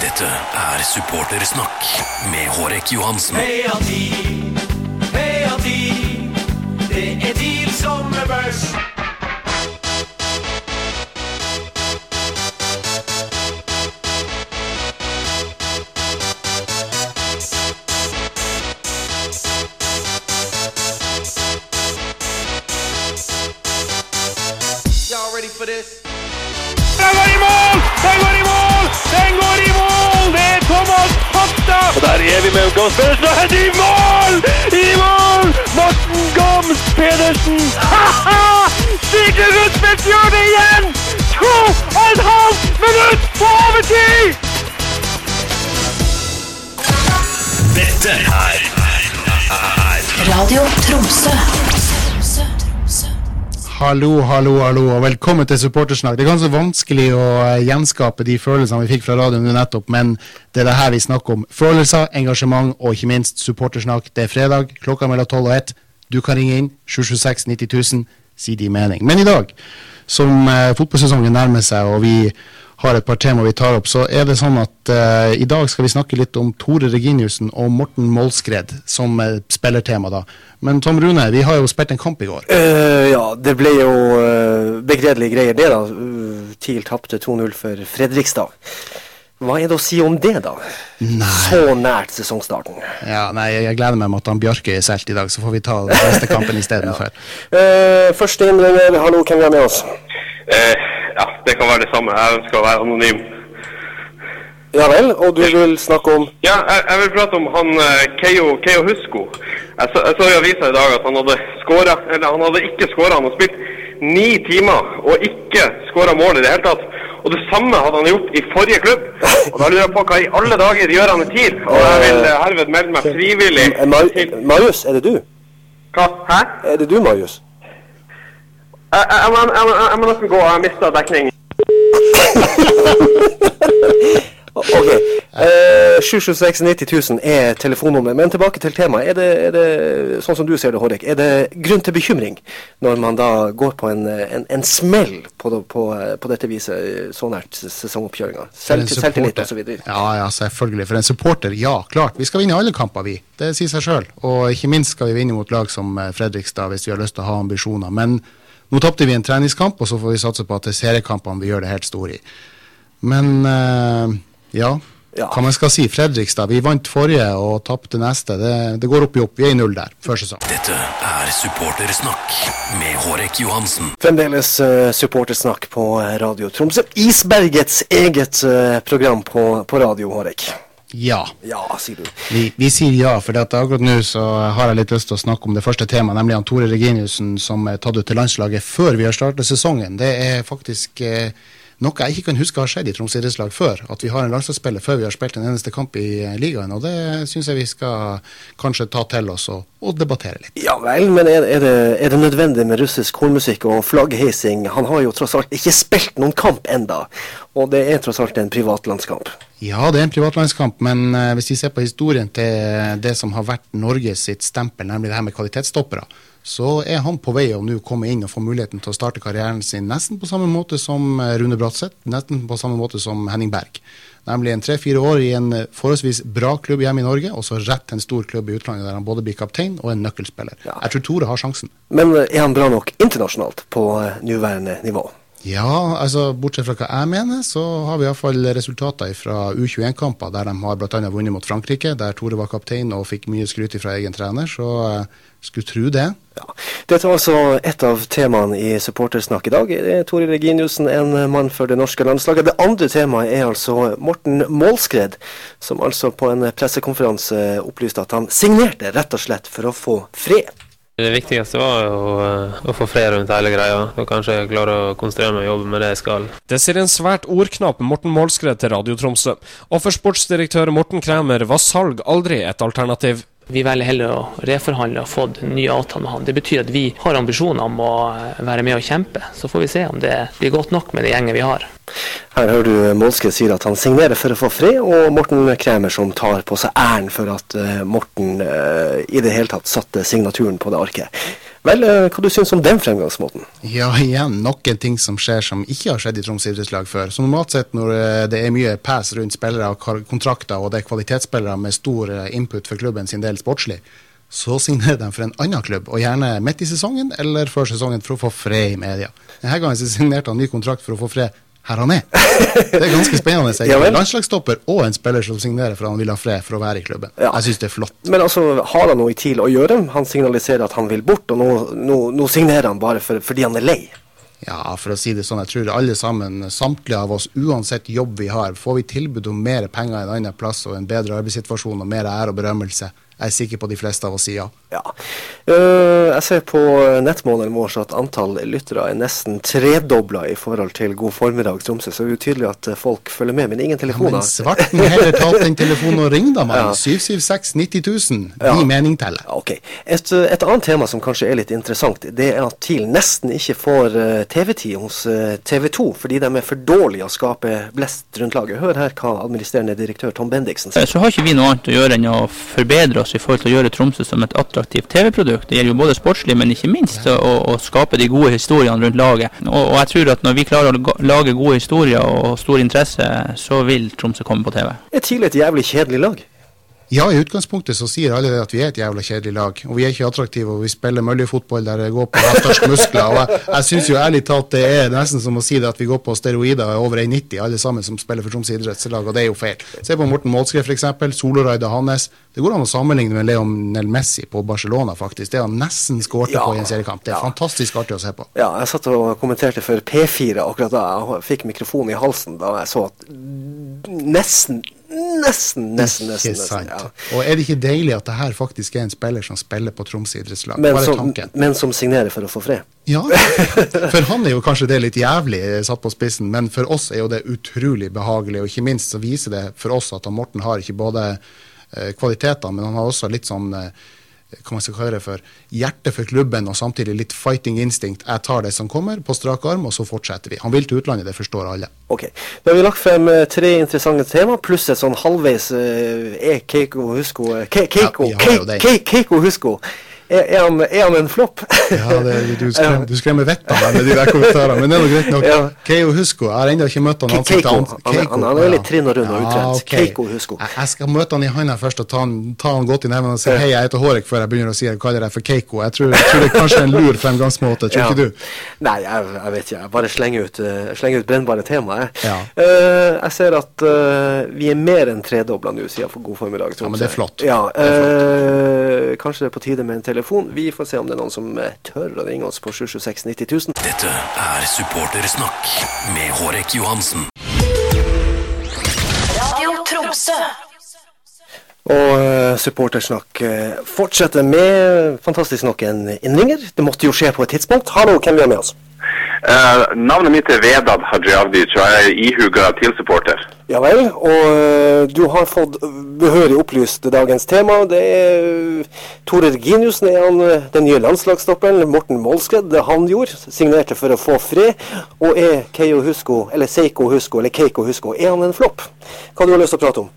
Dette er supportersnakk med Hårek Johansen. Heia TIL, heia TIL, det er TIL som er best. Og der er vi med Goms Pedersen, og i mål! I mål! Morten Goms Pedersen! Ha-ha! Sigurd Rudtvedt gjør det igjen! To og et halvt minutt på overtid! Dette er Radio Tromsø. Hallo, hallo, hallo, og velkommen til Supportersnakk. Det er ganske vanskelig å eh, gjenskape de følelsene vi fikk fra radioen nettopp, men det er det her vi snakker om. Følelser, engasjement og ikke minst supportersnakk. Det er fredag, klokka mellom 12 og 1. Du kan ringe inn 726 90 000, si din mening. Men i dag, som eh, fotballsesongen nærmer seg og vi har et par tema vi tar opp, så er det sånn at uh, i dag skal vi snakke litt om Tore Reginiussen og Morten Målskred som eh, spillertema, da. Men Tom Rune, vi har jo spilt en kamp i går. Uh, ja, det ble jo uh, begredelige greier det, da. Uh, TIL tapte 2-0 for Fredrikstad. Hva er det å si om det, da? Nei. Så nært sesongstarten. Ja, nei, jeg gleder meg med at han Bjarke er solgt i dag, så får vi ta den beste kampen istedenfor. Uh, første innrømmer, hallo, hvem er med oss? Eh, ja, det kan være det samme. Jeg ønsker å være anonym. Ja vel, og du vil snakke om Ja, jeg, jeg vil prate om han Keio, Keijo, Keijo Husko. Jeg så, jeg så i avisa i dag at han hadde skåra, eller han hadde ikke skåra. Han har spilt ni timer og ikke skåra mål i det hele tatt. Og det samme hadde han gjort i forrige klubb. Og da lurer jeg på hva i alle dager gjør han i TIL? Og jeg vil eh, herved melde meg frivillig Eh, til Marius, er det du? Hva? Hæ? Er det du, Marius? Jeg, må- jeg, må- jeg må nesten gå, jeg har mista dekning. Ok. Eh, 726 90 000 er telefonnummer. Men tilbake til temaet. Er det, er det sånn som du ser det, Hårek, er det grunn til bekymring når man da går på en, en, en smell på, på, på dette viset så nært sesongoppkjøringa? Selv, selvtillit supporter- osv. Ja, ja, selvfølgelig. For en supporter, ja, klart. Vi skal vinne alle kamper, vi. Det sier seg sjøl. Og ikke minst skal vi vinne mot lag som eh, Fredrikstad hvis vi har lyst til å ha ambisjoner. Men nå tapte vi en treningskamp, og så får vi satse på at det er seriekampene vi gjør det helt store i. Men uh, ja. Ja. Hva man skal si. Fredrikstad, vi vant forrige og tapte neste. Det, det går opp i opp. Vi er i null der før sesong. Dette er supportersnakk med Hårek Johansen. Fremdeles uh, supportersnakk på eh, Radio Tromsø. Isbergets eget uh, program på, på radio, Hårek. Ja. Ja, sier du. Vi, vi sier ja, for akkurat nå så har jeg litt lyst til å snakke om det første temaet, nemlig han Tore Reginiussen som er tatt ut til landslaget før vi har startet sesongen. Det er faktisk eh, noe jeg ikke kan huske har skjedd i Troms idrettslag før. At vi har en landslagsspiller før vi har spilt en eneste kamp i eh, ligaen. Og det syns jeg vi skal kanskje ta til oss og, og debattere litt. Ja vel, men er, er, det, er det nødvendig med russisk hornmusikk og flaggheising? Han har jo tross alt ikke spilt noen kamp enda, og det er tross alt en privatlandskamp. Ja, det er en privatlandskamp, men eh, hvis vi ser på historien til det som har vært Norges sitt stempel, nemlig det her med kvalitetsstoppere, så er han på vei å nå komme inn og få muligheten til å starte karrieren sin nesten på samme måte som eh, Rune Bratseth, nesten på samme måte som Henning Berg. Nemlig en tre-fire år i en eh, forholdsvis bra klubb hjemme i Norge, og så rett til en stor klubb i utlandet der han både blir kaptein og en nøkkelspiller. Ja. Jeg tror Tore har sjansen. Men eh, er han bra nok internasjonalt på nåværende nivå? Ja, altså bortsett fra hva jeg mener, så har vi iallfall resultater fra U21-kamper, der de har bl.a. vunnet mot Frankrike, der Tore var kaptein og fikk mye skryt fra egen trener, så uh, skulle tro det. Ja. Dette var altså et av temaene i Supportersnakk i dag. Det er Tore Reginiussen, en mann for det norske landslaget. Det andre temaet er altså Morten Målskred, som altså på en pressekonferanse opplyste at han signerte rett og slett for å få fred. Det viktigste var jo eh, å få fred rundt hele greia, og kanskje klare å konsentrere meg og jobbe med det jeg skal. Det sier en svært ordknapp Morten Målskred til Radio Tromsø. Og for sportsdirektør Morten Kræmer var salg aldri et alternativ. Vi velger heller å reforhandle og få en ny avtale med han. Det betyr at vi har ambisjoner om å eh, være med og kjempe. Så får vi se om det blir godt nok med det gjengen vi har. Her hører du Molske sier at han signerer for å få fred, og Morten Kremer som tar på seg æren for at eh, Morten uh, i det hele tatt satte signaturen på det arket. Vel, uh, hva du syns om den fremgangsmåten? Ja, igjen noen ting som skjer som ikke har skjedd i Troms idrettslag før. Så normalt sett når det er mye pass rundt spillere og kontrakter, og det er kvalitetsspillere med stor input for klubben sin del sportslig, så signerer de for en annen klubb, og gjerne midt i sesongen eller før sesongen for å få fred i media. Denne gangen signerte han ny kontrakt for å få fred her han er. Det er ganske spennende. Ja egentlig. vel. Landslagsstopper og en spiller som signerer for han vil ha fred for å være i klubben. Ja. Jeg syns det er flott. Men altså, har han noe i TIL å gjøre? Han signaliserer at han vil bort, og nå, nå, nå signerer han bare for, fordi han er lei. Ja, for å si det sånn, jeg tror alle sammen, samtlige av oss, uansett jobb vi har, får vi tilbud om mer penger en annen plass og en bedre arbeidssituasjon og mer ære og berømmelse, jeg er sikker på de fleste av oss sier ja. Ja. Uh, jeg ser på nettmåleren vår at antall lyttere er nesten tredobla i forhold til God formiddag Tromsø, så det er jo tydelig at eh, folk følger med, men ingen telefoner. Men svarten heller ta opp den telefonen og ringe, da, mann. Ja. 776 90 000. Ja. Din mening teller. Ja, Ok. Et, eh, et annet tema som kanskje er litt interessant, det er at TIL nesten ikke får eh, TV-tid hos eh, TV 2 fordi de er for dårlige å skape blest rundt laget. Hør her hva administrerende direktør Tom Bendiksen sier. Så har ikke vi noe annet å gjøre enn å forbedre oss i forhold til å gjøre Tromsø som et attraktivt TV-produkt. Det gjelder jo både sportslig, men ikke minst å, å skape de gode historiene rundt laget. Og, og jeg tror at når vi klarer å lage gode historier og stor interesse, så vil Tromsø komme på TV. Er TIL et jævlig kjedelig lag? Ja, i utgangspunktet så sier alle det at vi er et jævla kjedelig lag. Og vi er ikke attraktive, og vi spiller møljefotball der det går på å muskler. Og jeg, jeg syns jo ærlig talt det er nesten som å si det at vi går på steroider over 1,90 alle sammen som spiller for Troms idrettslag, og det er jo feil. Se på Morten Målskred f.eks., Soloraida Hannes. Det går an å sammenligne med Leonel Messi på Barcelona, faktisk. Det han nesten skåret Ja. på i en seriekamp. Det er Ja. fantastisk artig å se på. Ja, jeg satt og kommenterte for P4 akkurat da jeg fikk mikrofonen i halsen da jeg så at nesten, nesten, nesten, nesten, Ikke nesten ja. Og er det ikke deilig at det her faktisk er en spiller som spiller på Troms idrettslag? men, som, men som signerer for å få fred. Ja, for han er jo kanskje det litt jævlig eh, satt på spissen, men for oss er jo det utrolig behagelig, og ikke minst så viser det for oss at han Morten har ikke bare eh, kvaliteter, men han har også litt sånn eh, hva man skal kalle det for, hjertet for klubben og samtidig litt fighting instinct. Jeg tar det som kommer, på strak arm, og så fortsetter vi. Han vil til utlandet, det forstår alle. Ok, Da har vi lagt frem eh, tre interessante tema, pluss et sånn halvveis eh, Er Keiko Husko eh, Ke Keiko, Ja, vi Ke. Ke Keiko Husko er, er, han, er han en flopp? Ja, det, du, skrem, du skremmer vettet av meg med de der kommentarene, men det er nå greit nok. Ja. Keio Husko, jeg har ennå ikke møtt han ansikt til Keiko. ansikt. Han er- han- han er litt trinn og rund og utrent. ok. Keiko Husko. Jeg, jeg skal møte han i handa først og ta han, ta han godt i neven og si hei, jeg heter Hårek, før jeg begynner å si jeg kaller deg for Keiko. Jeg tror, jeg tror det er kanskje en lur fremgangsmåte, tror Ja. ikke du? Nei, jeg, jeg vet ikke. Jeg bare slenger ut, uh, slenger ut brennbare temaer. Ja. Uh, jeg ser at uh, vi er mer enn tredobla nå siden for God formiddag. Ja, men det er flott. Ja, eh, kanskje det er på tide med en telefon. Vi får se om det er noen som eh, tør å ringe oss på 726 90 000. Dette er Supportersnakk med Hårek Johansen. Radio Tromsø. Og eh, supportersnakk eh, fortsetter med fantastisk nok en innringer. Det måtte jo skje på et tidspunkt. Hallo, hvem vi har med oss? Eh, navnet mitt er Vedad Hajiavdic, og jeg er ihuga TIL-supporter. Ja vel, og eh, du har fått behørig opplyst dagens tema. Det er uh, Tore Reginiussen, er han eh, den nye landslagsstopperen. Morten Målskred, han gjorde, signerte for å få fred. Og er Keio Husko, eller Seiko Husko, eller Keiko Husko, er han en flopp? Hva har du lyst til å prate om?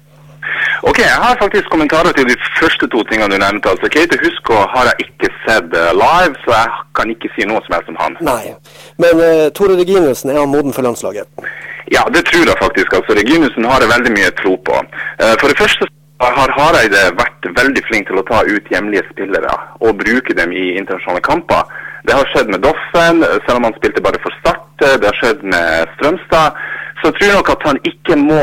Ok, jeg har faktisk kommentarer til de første to tingene du nevnte. Altså, Kate Husko har jeg ikke sett eh, live, så jeg kan ikke si noe som helst om han. Nei, men uh, Tore Reginussen, er han moden for landslaget? Ja, det tror jeg faktisk. Altså, Reginussen har jeg veldig mye tro på. Uh, For det første har Hareide vært veldig flink til å ta ut hjemlige spillere og bruke dem i internasjonale kamper. Det har skjedd med Doffen, selv om han spilte bare for Start. Det har skjedd med Strømstad. Så jeg tror nok at han ikke må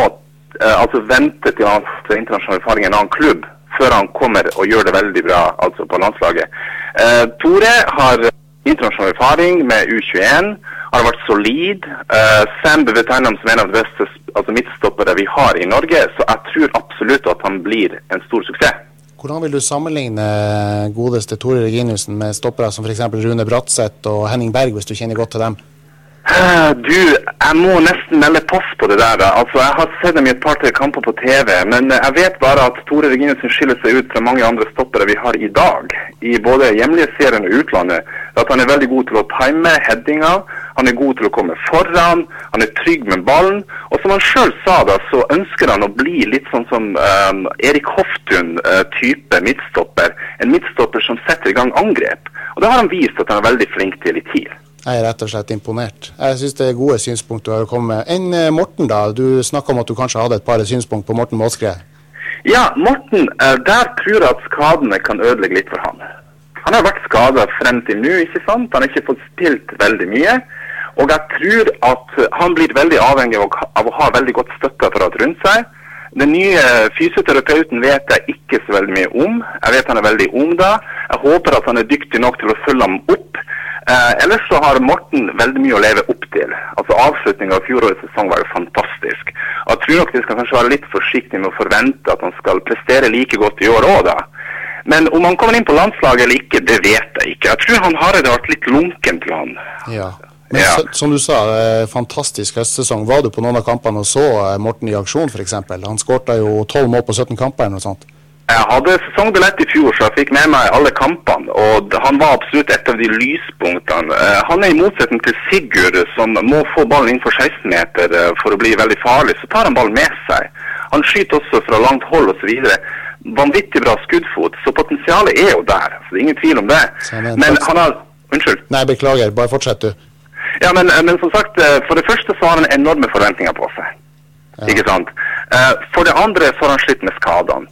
altså vente til han får internasjonal erfaring i en annen klubb før han kommer og gjør det veldig bra altså på landslaget. Eh, Tore har internasjonal erfaring med U21. Han har vært solid. Uh, Sam blir betegnet som en av de beste altså midtstoppere vi har i Norge, så jeg tror absolutt at han blir en stor suksess. Hvordan vil du sammenligne godeste Tore Reginiussen med stoppere som f.eks. Rune Bratseth og Henning Berg, hvis du kjenner godt til dem? Eh, Du, jeg må nesten melde pass på det der. Altså, Jeg har sett dem i et par-tre kamper på TV, men eh, jeg vet bare at Tore Reginussen skiller seg ut fra mange andre stoppere vi har i dag, i både hjemlige serien og utlandet. At han er veldig god til å time headinga, han er god til å komme foran, han er trygg med ballen. Og som han sjøl sa, da, så ønsker han å bli litt sånn som um, Erik Hoftun-type midtstopper. En midtstopper som setter i gang angrep. Og det har han vist at han er veldig flink til i TIL. Jeg er rett og slett imponert. Jeg syns det er gode synspunkter du har kommet med. Enn eh, Morten, da? Du snakka om at du kanskje hadde et par synspunkt på Morten Måskre. Ja, Morten, eh, der tror jeg at skadene kan ødelegge litt for han. Han har vært skada frem til nå, ikke sant? Han har ikke fått spilt veldig mye. Og jeg tror at han blir veldig avhengig av å ha veldig godt støtteapparat rundt seg. Den nye fysioterapeuten vet jeg ikke så veldig mye om. Jeg vet han er veldig ung da. Jeg håper at han er dyktig nok til å følge ham opp. Eh, ellers så har Morten veldig mye å leve opp til. Altså Avslutninga av fjorårets sesong var jo fantastisk. Og Jeg tror nok de skal kanskje være litt forsiktige med å forvente at han skal prestere like godt i år òg, da. Men om han kommer inn på landslaget eller ikke, det vet jeg ikke. Jeg tror han Hareide har vært litt lunken til han. Ja. Men Ja. så, som du sa, eh, fantastisk høstsesong. Var du på noen av kampene og så eh, Morten i aksjon, f.eks.? Han skårte jo 12 mål på 17 kamper eller noe sånt. Jeg hadde sesongbillett i fjor, så jeg fikk med meg alle kampene. Og han var absolutt et av de lyspunktene. Eh, Han er i motsetning til Sigurd, som må få ballen innenfor 16 meter eh, for å bli veldig farlig. Så tar han ballen med seg. Han skyter også fra langt hold osv. Vanvittig bra skuddfot, så potensialet er jo der. Så det er ingen tvil om det. Men han har Unnskyld. Nei, beklager. Bare fortsett, du. Ja, men, eh, men som sagt, for det første så har han enorme forventninger på seg. Ikke sant? For det andre så har han slitt med skadene.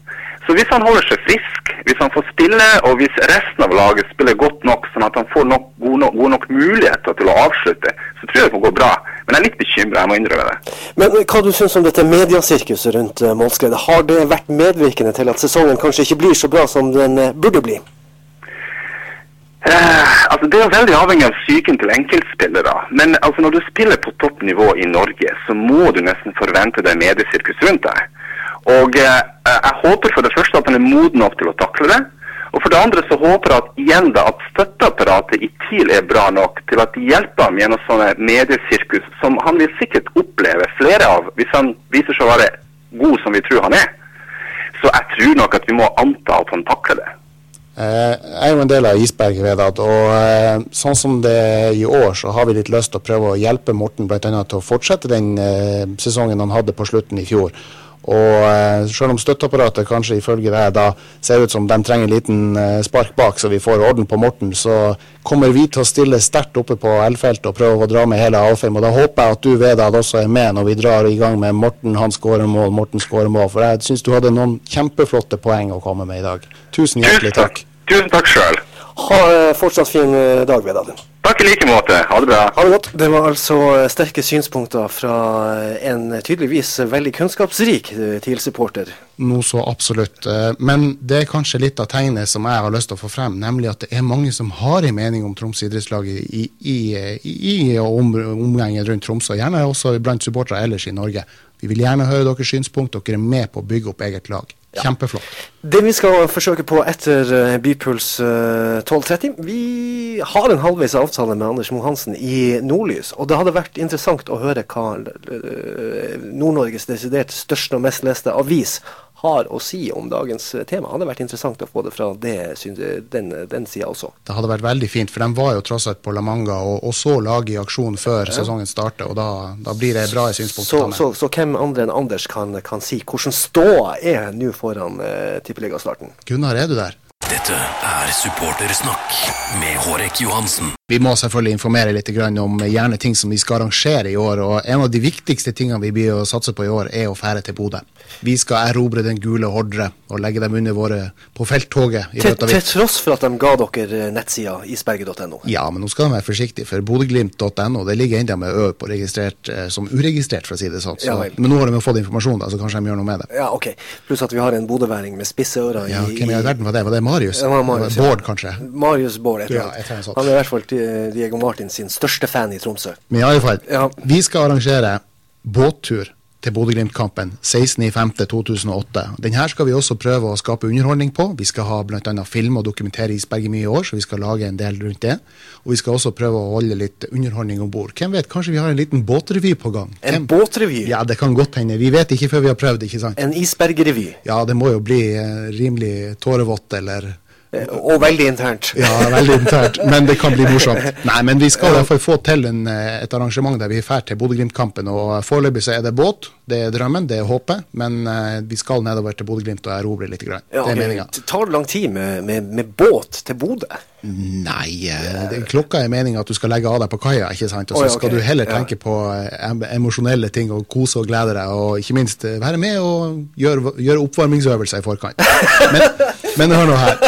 Så hvis han holder seg frisk, hvis han får spille, og hvis resten av laget spiller godt nok, sånn at han får nok, gode, nok, god nok muligheter til å avslutte, så tror jeg det kan gå bra. Men jeg er litt bekymra, jeg må innrømme det. Men eh, hva du syns om dette mediasirkuset rundt Målskredet? Har det vært medvirkende til at sesongen kanskje ikke blir så bra som den eh, burde bli? Eh, altså Det er jo veldig avhengig av psyken til enkeltspillere. Men altså når du spiller på toppnivå i Norge, så må du nesten forvente deg mediesirkus rundt deg. Og eh, Jeg håper for det første at han er moden nok til å takle det. Og for det andre så håper jeg at igjen da at støtteapparatet i TIL er bra nok til at de hjelper ham gjennom sånne mediesirkus som han vil sikkert oppleve flere av hvis han viser seg å være god som vi tror han er. Så jeg tror nok at vi må anta at han takler det. Eh, Jeg er jo en del av Isberg-Vedat, og eh, sånn som det er i år, så har vi litt lyst til å prøve å hjelpe Morten bl.a. til å fortsette den eh, sesongen han hadde på slutten i fjor. Og eh, selv om støtteapparatet kanskje ifølge deg da ser ut som de trenger en liten eh, spark bak, så vi får orden på Morten, så kommer vi til å stille sterkt oppe på L-feltet og prøve å dra med hele Alfheim. Og da håper jeg at du, Vedad, også er med når vi drar i gang med Morten, han skårer mål, Morten skårer mål. For jeg syns du hadde noen kjempeflotte poeng å komme med i dag. Tusen hjertelig takk. Tusen takk sjøl. Ha eh, fortsatt fin dag, Vedad. Takk i like måte. Ha det bra. Ha det godt. Det var altså eh, sterke synspunkter fra eh, en tydeligvis veldig kunnskapsrik eh, TIL-supporter. Noe så absolutt. Eh, Men det er kanskje litt av tegnet som jeg har lyst til å få frem, nemlig at det er mange som har en mening om Troms idrettslag i, i, i, i og om, omgangen rundt Tromsø, gjerne også blant supportere ellers i Norge. Vi vil gjerne høre deres synspunkt. Dere er med på å bygge opp eget lag. Kjempeflott. Det vi skal forsøke på etter eh, Bypuls eh, 12.30 Vi har en halvveis avtale med Anders Moe Hansen i Nordlys. Og det hadde vært interessant å høre hva eh, Nord-Norges desidert største og mest leste avis har å si om dagens tema. Det hadde vært interessant å få det fra det, den, den sida også. Det hadde vært veldig fint, for de var jo tross alt på La Manga og, og så laget i aksjon før Ja. sesongen starter, og da, da blir det bra synspunkt Så, å så, så hvem andre enn Anders kan, kan si hvordan ståa er nå foran uh, tippeligastarten? Gunnar, er du der? Dette er supportersnakk med Hårek Johansen. Vi må selvfølgelig informere litt om gjerne ting som vi skal arrangere i år. og En av de viktigste tingene vi blir å satse på i år, er å fære til Bodø. Vi skal erobre den gule hordre og legge dem under våre på felttoget. i Til, til tross for at de ga dere eh, nettsida isberget.no. Ja, men nå skal de være forsiktige, for bodøglimt.no det ligger ennå med ø på registrert eh, som uregistrert, for å si det sånn. Så, Ja men nå har de jo fått informasjon, da, så kanskje de gjør noe med det. Ja, ok. Pluss at vi har en bodøværing med spisse ører Ja, i, Hvem i all verden var det? Var det Marius? Det var Marius, Bård, ja. kanskje? Marius Bård. jeg tror. Ja, annet sånt. Han Di- Diego Martin sin største fan i Tromsø. Men i alle fall, Ja. vi skal arrangere båttur til Bodø-Glimt-kampen 16.05.2008. Den her skal vi også prøve å skape underholdning på. Vi skal ha bl.a. film og dokumentere isberget mye i år, så vi skal lage en del rundt det. Og vi skal også prøve å holde litt underholdning om bord. Hvem vet, kanskje vi har en liten båtrevy på gang? En Hvem- båtrevy? Ja, det kan godt hende. Vi vet ikke før vi har prøvd, ikke sant? En isbergrevy? Ja, det må jo bli eh, rimelig tårevått eller Eh, Og veldig internt. ja, veldig internt, men det kan bli morsomt. Nei, men vi skal i hvert fall få til en, eh, et arrangement der vi drar til Bodø-Glimt-kampen. og Foreløpig så er det båt, det er drømmen, det er håpet. Men eh, vi skal nedover til Bodø-Glimt og erobre litt. Grann. Ja, det er meninga. Tar Det lang tid med, med, med båt til Bodø? Nei, eh, det, klokka er meninga at du skal legge av deg på kaia, ikke sant. Og så skal du heller tenke på eh, em- emosjonelle ting og kose og glede deg. Og ikke minst eh, være med og gjøre, gjøre oppvarmingsøvelser i forkant. Men, men hør nå her.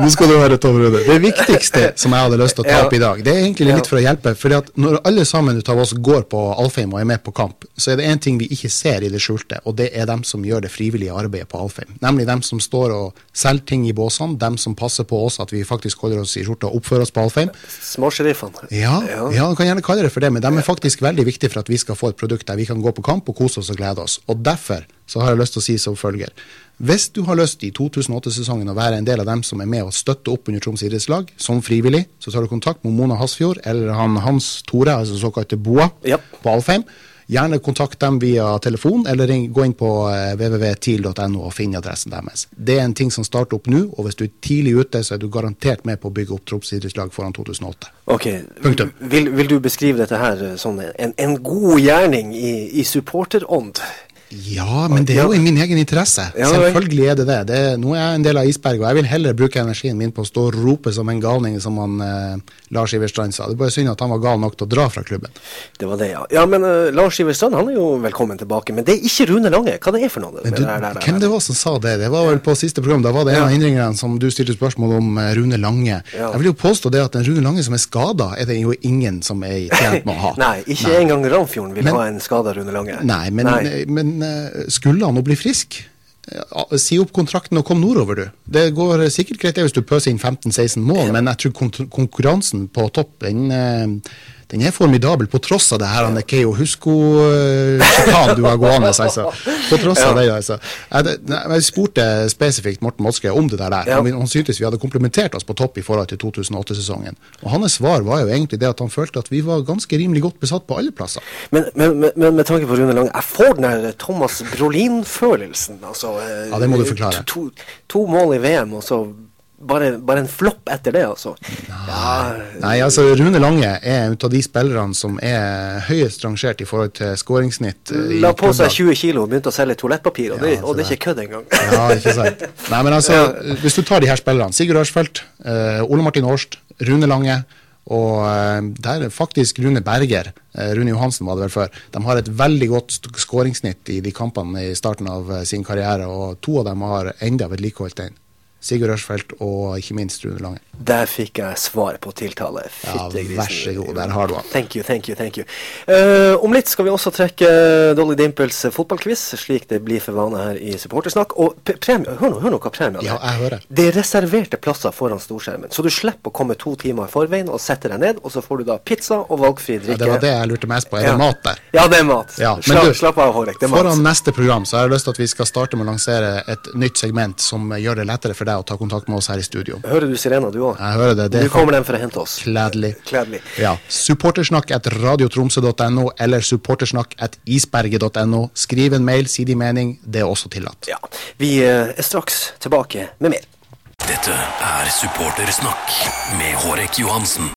Nå skal du høre, Tom Rune. Det viktigste som jeg hadde lyst til å ta opp i dag, det er egentlig litt for å hjelpe. fordi at når alle sammen ut av oss går på Alfheim og er med på kamp, så er det én ting vi ikke ser i det skjulte, og det er dem som gjør det frivillige arbeidet på Alfheim. Nemlig dem som står og selger ting i båsene, dem som passer på oss at vi faktisk holder oss i skjorta og oppfører oss på Alfheim. Småsheriffene? Ja, ja, du kan gjerne kalle det for det, men de er faktisk veldig viktige for at vi skal få et produkt der vi kan gå på kamp og kose oss og glede oss. Og derfor så har jeg lyst til å si som følger. Hvis du har lyst i 2008-sesongen å være en del av dem som er med og støtter opp under Troms idrettslag, som frivillig, så tar du kontakt med Mona Hasfjord eller han Hans Tore, altså såkalte Boa, på Alfheim. Gjerne kontakt dem via telefon, eller ring, gå inn på eh, www.til.no og finn adressen deres. Det er en ting som starter opp nå, og hvis du er tidlig ute, så er du garantert med på å bygge opp Troms idrettslag foran 2008. Ok, Punktum. Vil, vil du beskrive dette her eh, som en, en god gjerning i, i supporterånd? Ja, men det er jo i min egen interesse. Selvfølgelig er det det. det er, nå er jeg en del av isberget, og jeg vil heller bruke energien min på å stå og rope som en galning, som han eh, Lars Iverstrand sa. Det er bare synd at han var gal nok til å dra fra klubben. Det var det, ja. Ja, men uh, Lars Iverstrand han er jo velkommen tilbake. Men det er ikke Rune Lange. Hva det er for noe? det Du, der, der, der, hvem det var som sa det? Det var vel på siste program. Da var det en av innringerne som du stilte spørsmål om uh, Rune Lange. Ja. Jeg vil jo påstå det at en Rune Lange som er skada, er det jo ingen som er tjent med å ha. Nei, ikke engang Ramfjorden vil Men- ha en skada Rune Lange. Nei, men, men eh, skulle han nå bli frisk? eh, Si opp kontrakten og kom nordover, du. Det går sikkert greit hvis du pøser inn 15-16 mål, men jeg tror konkurransen på topp, den, eh, den er formidabel på tross av det her han Keo Husko-sjikanen du har gående. Altså. På tross av Ja. det, altså. Jeg, jeg spurte spesifikt Morten Motzke om det der. Ja. Han, han syntes vi hadde komplementert oss på topp i forhold til 2008-sesongen. Og hans svar var jo egentlig det at han følte at vi var ganske rimelig godt besatt på alle plasser. Men, men, men, men med tanke på Rune Lange, jeg får den der Thomas Brolin-følelsen. Altså, eh, Ja, det må du forklare. To, to mål i VM, og så bare, bare en flopp etter det, altså. Ja, Nei, altså Rune Lange er en av de spillerne som er høyest rangert i forhold til skåringssnitt. eh, La på seg 20 kilo og begynte å selge toalettpapir, og, det, og det er ikke kødd engang. Ja, ikke sant. Nei, men altså, Hvis du tar de her spillerne, Sigurd Ørsfeldt, uh, Ole Martin Årst, Rune Lange og eh, der er faktisk Rune Berger, eh, Rune Johansen var det vel før, de har et veldig godt skåringssnitt i de kampene i starten av eh, sin karriere, og to av dem har enda vedlikeholdt den. Sigurd Ørsfeldt og ikke minst Rune Lange. Der fikk jeg svar på tiltale. Ja, vær så god, der har du han. Thank you, thank you, thank you. Uh, om litt skal vi også trekke Dolly Dimples fotballquiz, slik det blir for vane her i Supportersnakk. Og premie, hør nå, hør nå hva premien er. Ja, jeg hører. Det er reserverte plasser foran storskjermen, så du slipper å komme to timer i forveien og sette deg ned, og så får du da pizza og valgfri drikke. Ja, det var det jeg lurte mest på. Er Ja. det mat der? Ja, det er mat. Ja, men slapp, du, slapp av, Hårek. Det er mat. Foran neste program så har jeg lyst til at vi skal starte med å lansere et nytt segment som gjør det lettere for deg å ta kontakt med oss her i studio. Hører du sirena, du òg? Jeg hører det. det Nå kommer den for å hente oss. Kledelig. Kledelig. Ja. Supportersnakk at radiotromsø.no eller supportersnakk at isberget.no. Skriv en mail, si din mening. Det er også tillatt. Ja. Vi eh, er straks tilbake med mer. Dette er Supportersnakk med Hårek Johansen.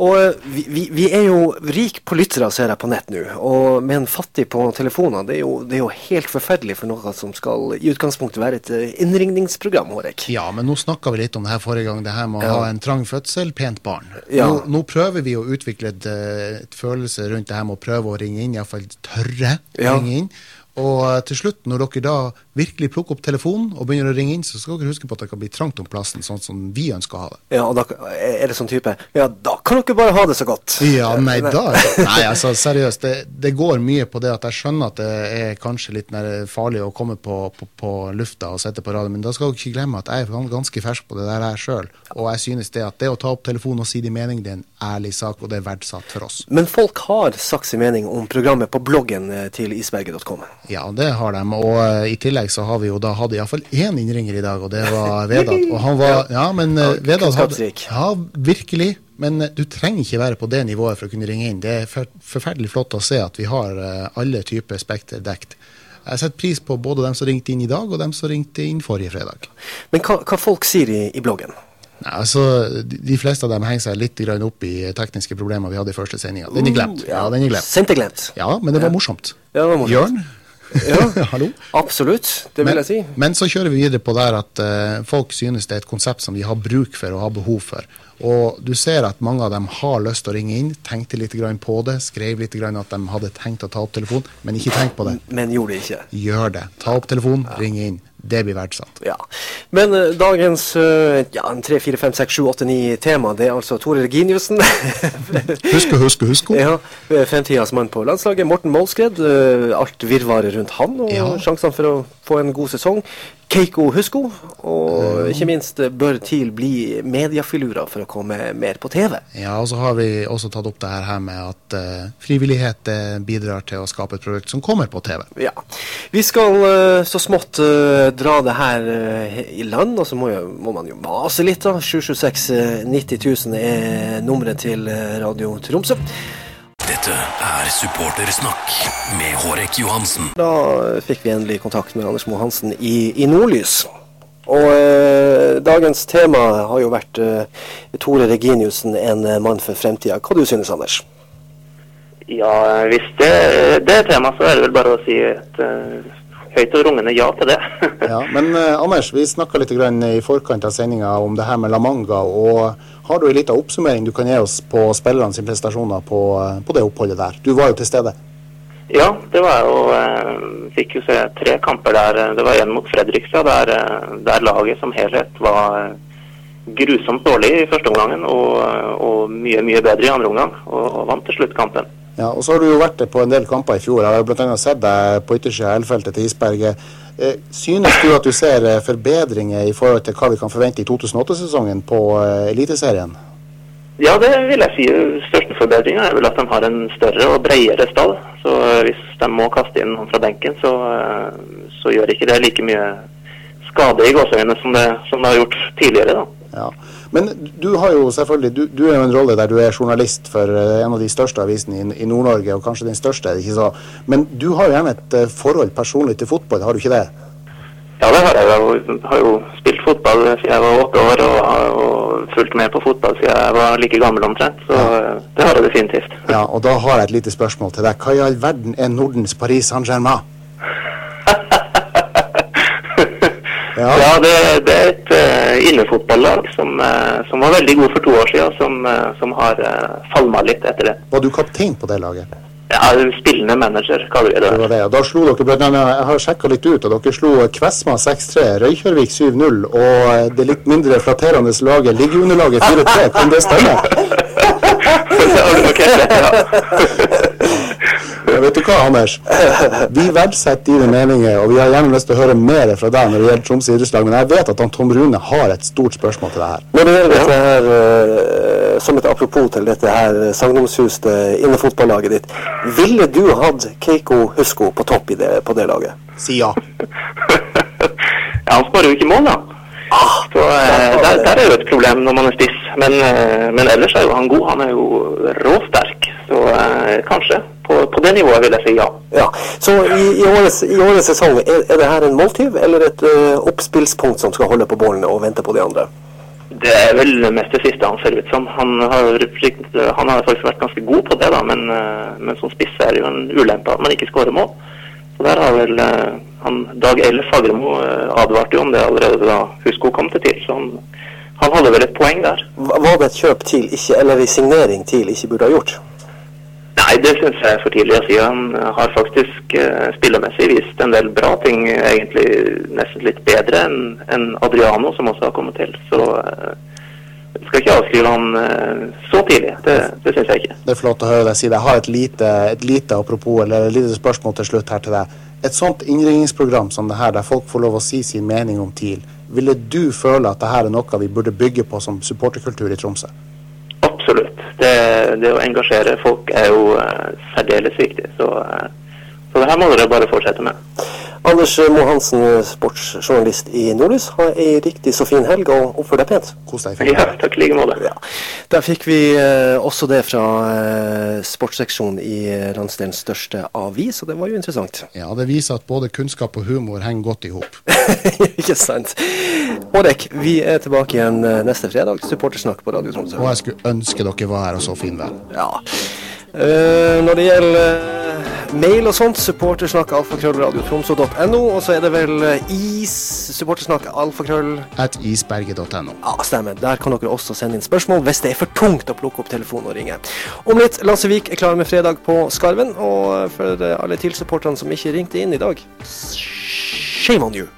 Og eh, vi, vi, vi er jo rik på lyttere, ser jeg på nett nå. Og med en fattig på telefoner, det er, jo, det er jo helt forferdelig for noe som skal i utgangspunktet være et eh, innringningsprogram, Hårek. Ja, men nå snakka vi litt om det her forrige gang, det her med å Ja. ha en trang fødsel, pent barn. Ja. Nå, nå prøver vi å utvikle et, eh, et følelse rundt det her med å prøve å ringe inn, iallfall tørre Ja. ringe inn. Og eh, til slutt, når dere da virkelig plukker opp telefonen og begynner å ringe inn, så skal dere huske på at det kan bli trangt om plassen, sånn som vi ønsker å ha det. Ja, og da er det sånn type Ja, da kan dere bare ha det så godt. Ja, nei, da Nei, altså, seriøst. Det, det går mye på det at jeg skjønner at det er kanskje litt mer farlig å komme på, på, på lufta og sitte på radio, men da skal dere ikke glemme at jeg er ganske fersk på det der her sjøl. Og jeg synes det at det å ta opp telefonen og si din mening, det er en ærlig sak, og det er verdsatt for oss. Men folk har sagt sin mening om programmet på bloggen eh, til isberget.com. Ja, det har de. Og uh, i tillegg så har vi jo da hatt iallfall én innringer i dag, og det var Vedat. Og han var Ja, men Vedat hadde Ja, virkelig. Men uh, du trenger ikke være på det nivået for å kunne ringe inn. Det er forferdelig flott å se at vi har alle typer spekter dekt. Jeg setter pris på både dem som ringte inn i dag, og dem som ringte inn forrige fredag. Men hva, hva folk sier i, i bloggen? Nei, altså, de, fleste av dem henger seg litt grann opp i tekniske problemer vi hadde i første sendinga. Den er glemt. Uh, ja, den er glemt. Sendt er glemt. Ja, men det var morsomt. Ja, det var morsomt. Jørn? Ja, Hallo? absolutt. Det vil men, jeg si. Men så kjører vi videre på der at uh, folk synes det er et konsept som de har bruk for og har behov for. Og du ser at mange av dem har lyst til å ringe inn, tenkte litt grann på det, skrev litt grann at de hadde tenkt å ta opp telefonen, men ikke tenk på det. Men gjorde det ikke. Gjør det. Ta opp telefonen, ring inn. Det blir verdsatt. Ja. Men uh, dagens uh, ja, 3, 4, 5, 6, 7, 8, 9 tema, det er altså Tore Reginiussen. husk og husk og husk. Ja, Fremtidas mann på landslaget. Morten Målskred. Uh, alt virvaret rundt han og Ja. sjansene for å få en god sesong. Keiko Husko. Og ikke minst bør TIL bli mediafilurer for å komme mer på TV. Ja, og så har vi også tatt opp det her med at uh, frivillighet uh, bidrar til å skape et produkt som kommer på TV. Ja. Vi skal uh, så smått uh, dra det her i land, og så må, jo, må man jo mase litt. da. 726 uh, 90 000 er nummeret til Radio Tromsø. Dette er supportersnakk med Hårek Johansen. Da fikk vi endelig kontakt med Anders Moe Hansen i, i Nordlys. Og eh, dagens tema har jo vært eh, Tore Reginiussen, en mann for fremtida. Hva du synes Anders? Ja, hvis det, det er tema, så er det vel bare å si et uh, høyt og rungende ja til det. Ja, men eh, Anders, vi snakka litt grann i forkant av sendinga om det her med La Manga. og Har du en liten oppsummering du kan gi oss på spillerne sine prestasjoner på, eh, på det oppholdet der? Du var jo til stede. ja, det var jo eh, Fikk jo se tre kamper der. Det var en mot Fredrikstad, der, eh, der laget som helhet var grusomt dårlig i første omgangen og, og mye, mye bedre i andre omgang, og, og vant til slutt kampen. Ja, og så har du jo vært på en del kamper i fjor. Jeg har bl.a. sett deg på yttersida av til Isberget. Eh, synes du at du ser eh, forbedringer i forhold til hva vi kan forvente i 2008-sesongen på eh, Eliteserien? Ja, det vil jeg si. Største forbedringa er vel at de har en større og bredere stall. Så hvis de må kaste inn noen fra benken, så, så gjør ikke det like mye skade i gåseøynene som, som det har gjort tidligere. da. Ja. Men du har jo selvfølgelig, du, du er jo en rolle der du er journalist for eh, en av de største avisene i, i Nord-Norge, og kanskje den største, ikke så? Men du har jo gjerne et eh, forhold personlig til fotball, har du ikke det? Ja, det har jeg. Jeg har jo spilt fotball siden jeg var åtte år, og har jo fulgt med på fotball siden jeg var like gammel omtrent. Så ja. det har jeg definitivt. Ja, og da har jeg et lite spørsmål til deg. Hva i all verden er Nordens Paris Saint-Germain? Ja, det, det er et uh, innefotballag som, uh, som var veldig god for to år siden, som, uh, som har uh, falma litt etter det. Var du kaptein på det laget? Ja, Spillende manager, kaller vi det. Det var det, Da slo dere blant annet, Jeg har sjekka litt ut, og dere slo Kvesma 6-3, Røykjørvik 7-0 og det litt mindre flatterende laget Liggeunderlaget 4-3. Kan det stemme? Ja, vet du hva, Anders? Vi verdsetter dine meninger, og vi har gjerne lyst til å høre mer fra deg når det gjelder Tromsø idrettslag, men jeg vet at han Tom Rune har et stort spørsmål til deg her. Når det gjelder dette her, eh, som et apropos til dette her sagnomsuste innefotballaget ditt, ville du hatt Keiko Husko på topp i det, på det laget? Si ja. Ja, han skårer jo ikke mål, da. Så eh, der, der er jo et problem når man er spiss. Men, eh, men ellers er jo han god. Han er jo råsterk. Så eh, kanskje. På, på det nivået vil jeg si ja. Ja, Så i, i, årets, i årets sesong, er, er det her en måltyv eller et uh, oppspillspunkt som skal holde på bålene og vente på de andre? Det er vel mest det siste han ser ut som. Han har, han har faktisk vært ganske god på det, da, men, men som spiss er det jo en ulempe at man ikke skårer mål. Så der har vel eh, han, Dag L. Fagermo eh, advarte jo om det allerede da Husko kom til TIL, så han, han hadde vel et poeng der. Var det et kjøp TIL ikke, eller en signering TIL ikke burde ha gjort? Nei, det syns jeg er for tidlig å si. Han har faktisk spillermessig spillemessig vist en del bra ting, egentlig nesten litt bedre enn Adriano, som også har kommet til. Så eh, jeg skal ikke avskrive han eh, så tidlig. Det, det syns jeg ikke. Det er flott å høre deg si det. Jeg har et lite, et lite apropos, eller et lite spørsmål til slutt her til deg. Et sånt innringningsprogram som det her, der folk får lov å si sin mening om TIL, ville du føle at det her er noe vi burde bygge på som supporterkultur i Tromsø? Absolutt. Det, det å engasjere folk er jo uh, særdeles viktig. Så, uh, så det her må dere bare fortsette med. Anders Mohansen, sportsjournalist i Nordlys, ha ei riktig så fin helg og oppfør deg pent. Kos deg. Ja, takk i like måte. Ja. Der fikk vi eh, også det fra eh, sportsseksjonen i landsdelens største avis, og det var jo interessant. Ja, det viser at både kunnskap og humor henger godt i hop. Ikke sant. Hårek, vi er tilbake igjen eh, neste fredag. Supportersnakk på Radio Tromsø. Og jeg skulle ønske dere var her og så finvær. Ja. Eh, når det gjelder eh, mail og sånt, supportersnakk alfakrøllradiotromsø.no, og så er det vel eh, is supportersnakk alfakrøll At isberget.no. Ja, stemmer. Der kan dere også sende inn spørsmål hvis det er for tungt å plukke opp telefonen og ringe. Om litt, Lasse Vik er klar med fredag på Skarven, og for alle TIL-supporterne som ikke ringte inn i dag, shame on you.